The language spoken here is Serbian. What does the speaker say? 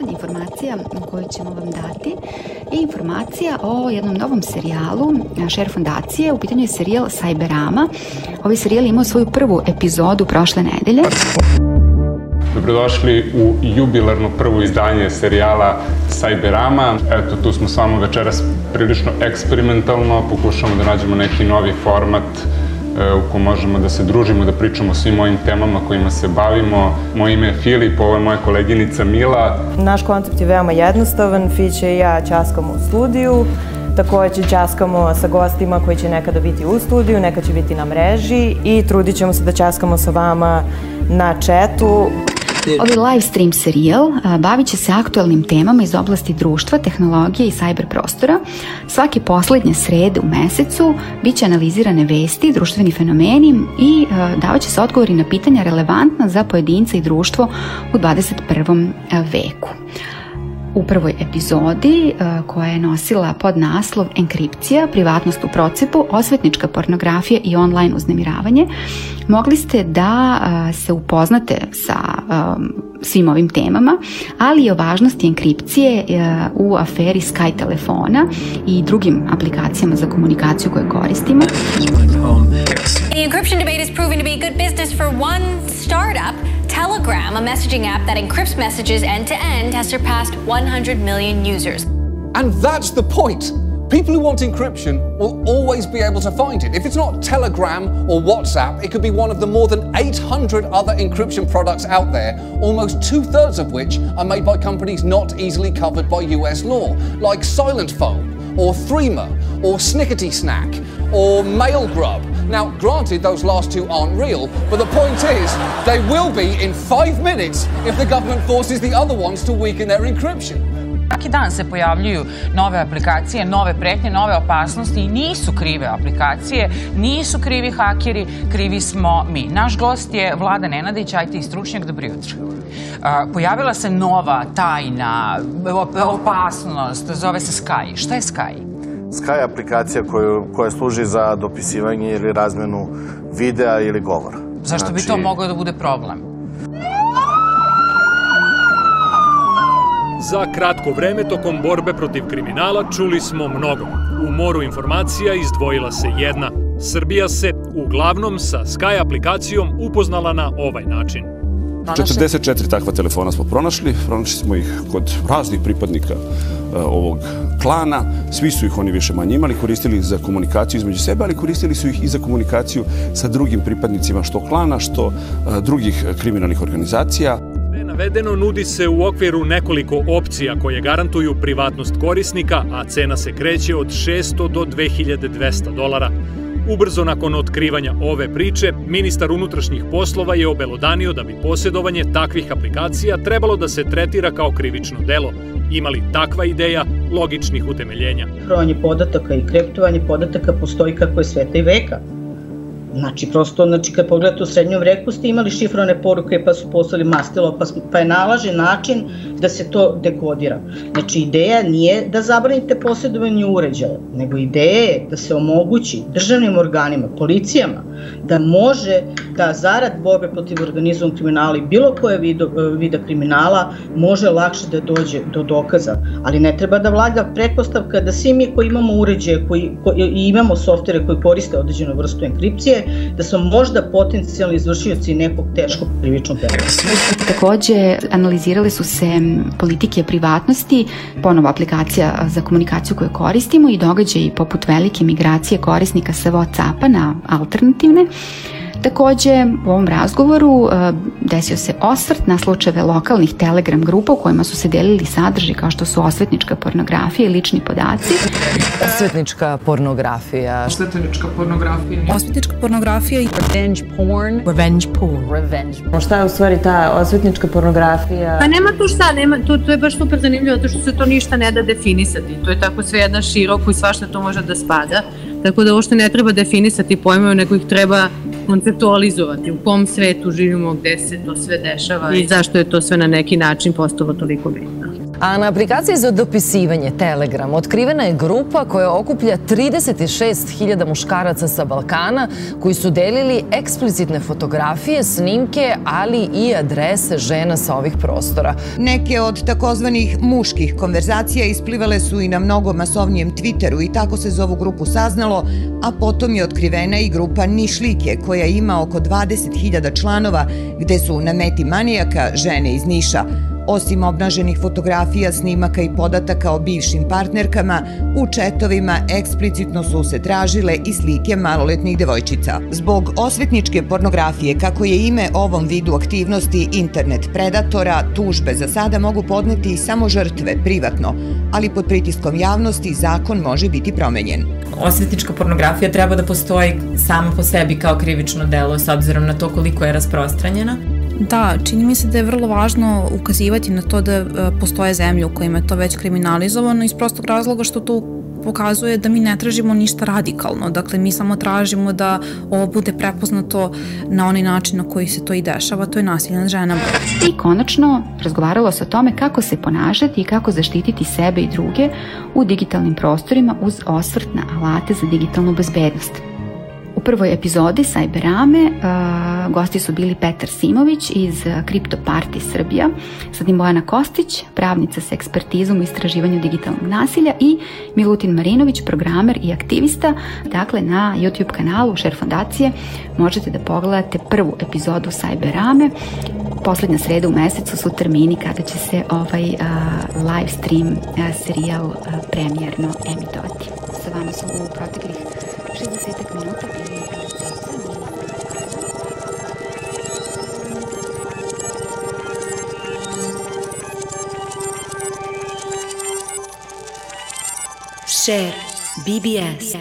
poslednja informacija koju ćemo vam dati je informacija o jednom novom serijalu Share fondacije. U pitanju je serijal Cyberama. Ovaj serijal imao svoju prvu epizodu prošle nedelje. Dobrodošli u jubilarno prvo izdanje serijala Cyberama. Eto, tu smo s vama večeras prilično eksperimentalno, pokušamo da nađemo neki novi format u kojoj možemo da se družimo, da pričamo o svim mojim temama kojima se bavimo. Moje ime je Filip, ovo je moja koleginica Mila. Naš koncept je veoma jednostavan, Fiće i ja časkamo u studiju, takođe časkamo sa gostima koji će nekada biti u studiju, neka će biti na mreži i trudit ćemo se da časkamo sa vama na četu. Ovaj live stream serijal bavit će se aktualnim temama iz oblasti društva, tehnologije i sajber prostora. Svake poslednje srede u mesecu bit će analizirane vesti, društveni fenomeni i davat će se odgovori na pitanja relevantna za pojedinca i društvo u 21. veku. U prvoj epizodi e, koja je nosila pod naslov Enkripcija, privatnost u procepu, osvetnička pornografija i online uznemiravanje, mogli ste da e, se upoznate sa e, svim ovim temama, ali i o važnosti enkripcije u aferi Sky telefona i drugim aplikacijama za komunikaciju koje koristimo. The encryption debate is proving to be good business for one startup Telegram, a messaging app that encrypts messages end to end, has surpassed 100 million users. And that's the point. People who want encryption will always be able to find it. If it's not Telegram or WhatsApp, it could be one of the more than 800 other encryption products out there, almost two thirds of which are made by companies not easily covered by US law, like Silent Phone or Threema or Snickety Snack or Mailgrub. Now, granted, those last two aren't real, but the point is, they will be in five minutes if the government forces the other ones to weaken their encryption. Svaki dan se pojavljuju nove aplikacije, nove pretnje, nove opasnosti i nisu krive aplikacije, nisu krivi hakeri, krivi smo mi. Naš gost je Vlada Nenadić, IT stručnjak, dobro jutro. Pojavila se nova, tajna, opasnost, zove se Sky. Šta je Sky? Sky aplikacija koju, koja služi za dopisivanje ili razmenu videa ili govora. Zašto znači, bi to znači- moglo da bude problem? Za kratko vreme tokom borbe protiv kriminala čuli smo mnogo. U moru informacija izdvojila se jedna. Srbija se, uglavnom sa Sky aplikacijom, upoznala na ovaj način. 44 takva telefona smo pronašli, pronašli smo ih kod raznih pripadnika uh, ovog klana, svi su ih oni više manje imali, koristili za komunikaciju između sebe, ali koristili su ih i za komunikaciju sa drugim pripadnicima što klana, što uh, drugih kriminalnih organizacija. Sve navedeno nudi se u okviru nekoliko opcija koje garantuju privatnost korisnika, a cena se kreće od 600 do 2200 dolara. Ubrzo nakon otkrivanja ove priče, ministar unutrašnjih poslova je obelodanio da bi posjedovanje takvih aplikacija trebalo da se tretira kao krivično delo. Imali takva ideja logičnih utemeljenja? Hrovanje podataka i kriptovanje podataka postoji kako je sveta i veka. Znači, prosto, znači, kad pogledate u srednjom reku ste imali šifrone poruke pa su poslali mastilo, pa, pa je nalaže način da se to dekodira. Znači, ideja nije da zabranite posjedovanje uređaja, nego ideja je da se omogući državnim organima, policijama, da može da zarad borbe protiv organizovanog kriminala i bilo koje vido, vida kriminala može lakše da dođe do dokaza. Ali ne treba da vlada pretpostavka da svi mi koji imamo uređaje koji, koji, i imamo softere koji koriste određenu vrstu enkripcije, da su možda potencijalni izvršioci nekog teškog krivičnog dela. Takođe, analizirale su se politike privatnosti, ponovo aplikacija za komunikaciju koju koristimo i događaji poput velike migracije korisnika sa Whatsappa na alternativne. Takođe, u ovom razgovoru e, desio se osvrt na slučajeve lokalnih telegram grupa u kojima su se delili sadrži kao što su osvetnička pornografija i lični podaci. Osvetnička pornografija. Osvetnička pornografija. Osvetnička pornografija i revenge porn. Revenge porn. Revenge porn. Šta je u stvari ta osvetnička pornografija? Pa nema tu šta, nema, to, to je baš super zanimljivo, zato što se to ništa ne da definisati. To je tako sve jedna široko i svašta to može da spada. Tako da uopšte ne treba definisati pojmove, nego ih treba konceptualizovati u kom svetu živimo, gde se to sve dešava i zašto je to sve na neki način postalo toliko bitno. A na aplikaciji za dopisivanje Telegram otkrivena je grupa koja okuplja 36.000 muškaraca sa Balkana koji su delili eksplicitne fotografije, snimke, ali i adrese žena sa ovih prostora. Neke od takozvanih muških konverzacija isplivale su i na mnogo masovnijem Twitteru i tako se za ovu grupu saznalo, a potom je otkrivena i grupa Nišlike koja ima oko 20.000 članova gde su na meti manijaka žene iz Niša. Osim obnaženih fotografija, snimaka i podataka o bivšim partnerkama, u četovima eksplicitno su se tražile i slike maloletnih devojčica. Zbog osvetničke pornografije, kako je ime ovom vidu aktivnosti internet predatora, tužbe za sada mogu podneti samo žrtve privatno, ali pod pritiskom javnosti zakon može biti promenjen. Osvetnička pornografija treba da postoji sama po sebi kao krivično delo s obzirom na to koliko je rasprostranjena. Da, čini mi se da je vrlo važno ukazivati na to da e, postoje zemlje u kojima je to već kriminalizovano iz prostog razloga što to pokazuje da mi ne tražimo ništa radikalno. Dakle, mi samo tražimo da ovo bude prepoznato na onaj način na koji se to i dešava, to je nasilje nad ženama. I konačno, razgovaralo se o tome kako se ponašati i kako zaštititi sebe i druge u digitalnim prostorima uz osvrt na alate za digitalnu bezbednost. Prvoj epizodi Sajberame uh, gosti su bili Petar Simović iz Kripto Party Srbija, zatim Bojana Kostić, pravnica sa ekspertizom u istraživanju digitalnog nasilja i Milutin Marinović, programer i aktivista. Dakle, na YouTube kanalu Share Fondacije možete da pogledate prvu epizodu Sajberame. Poslednja sreda u mesecu su termini kada će se ovaj uh, live stream uh, serijal uh, premijerno emitovati. Sa vama su u proteklih 60 minuta bili Share BBS.